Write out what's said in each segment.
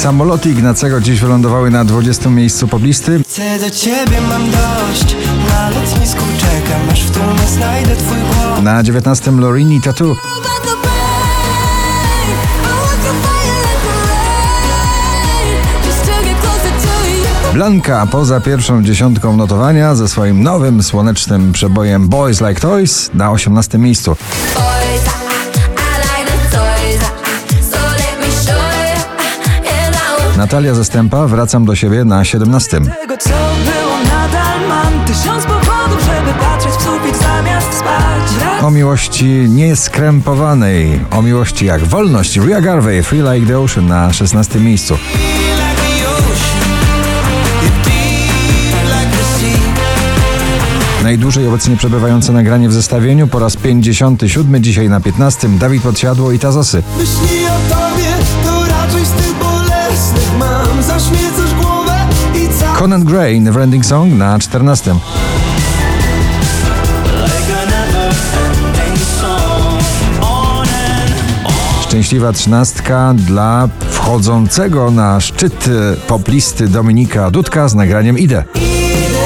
Samoloty Ignacego dziś wylądowały na 20 miejscu poblisty. Chcę do ciebie mam dość Na lotnisku czekam Aż w tłumie znajdę twój głos Na 19 Lorini Tattoo. Blanka poza pierwszą dziesiątką notowania ze swoim nowym słonecznym przebojem Boys Like Toys na 18 miejscu. Natalia Zastępa Wracam do siebie na 17. Tego co było nadal mam Tysiąc powodów, żeby patrzeć w sufit zamiast spać O miłości nieskrępowanej, o miłości jak wolność. Ria Garvey, Free Like the Ocean na 16 miejscu. Najdłużej obecnie przebywające nagranie w zestawieniu po raz 57, dzisiaj na 15. Dawid Podsiadło i Tazosy. Myśli o tobie Conan Gray, Neverending Song na 14. Szczęśliwa trzynastka dla wchodzącego na szczyt e, poplisty Dominika Dudka z nagraniem Idę. Jeśli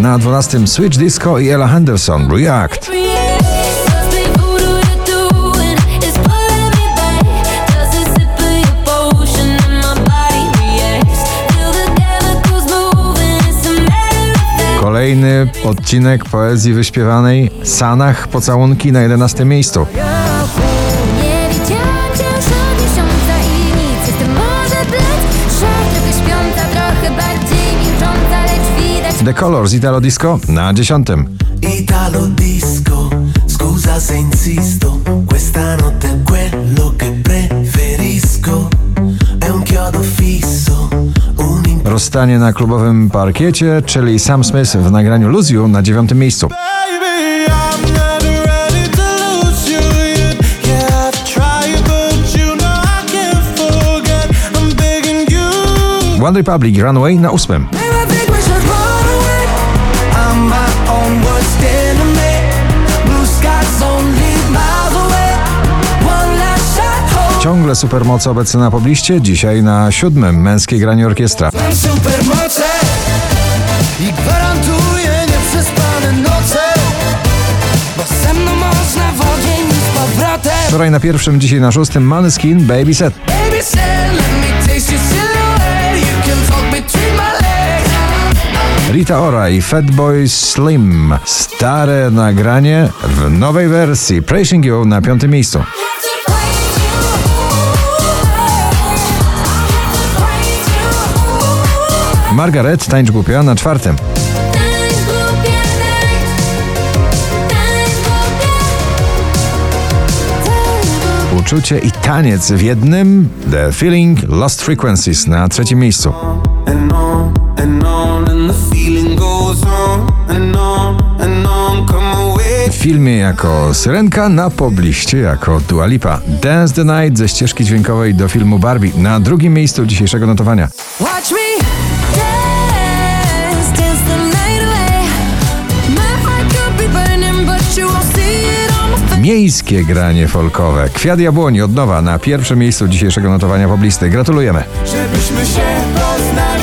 Na 12 Switch Disco i Ella Henderson React. Kolejny odcinek poezji wyśpiewanej Sanach pocałunki na 11 miejscu. Nie widziałam cię już od miesiąca i nic Jestem może plec, że trochę śpiąca Trochę bardziej milcząca, lecz widać The Colors Italo Disco na 10. Italo disco, scusa se insisto, questa notte è quello Rozstanie na klubowym parkiecie, czyli Sam Smith w nagraniu You na 9 miejscu. Baby, I'm never ready to Ciągle supermoce obecne na pobliście, dzisiaj na 7. Męskie granie orkiestra. Supermoce i gwarantuję nieprzespane noce. Bo ze mną można w ogień z powrotem. Wczoraj na pierwszym, dzisiaj na szóstym Maneskin Baby Set. Baby legs. Rita Ora i Fatboy Slim. Stare nagranie w nowej wersji. Praising You na piątym miejscu. Margaret Tańcz Głupia na czwartym. Uczucie i taniec w jednym. The Feeling Lost Frequencies na trzecim miejscu. W filmie jako Syrenka, na pobliście jako Dua Lipa. Dance the Night ze ścieżki dźwiękowej do filmu Barbie na drugim miejscu dzisiejszego notowania. Miejskie granie folkowe. Kwiat Jabłoni od nowa na pierwszym miejscu dzisiejszego notowania poblisty. Gratulujemy. Żebyśmy się poznali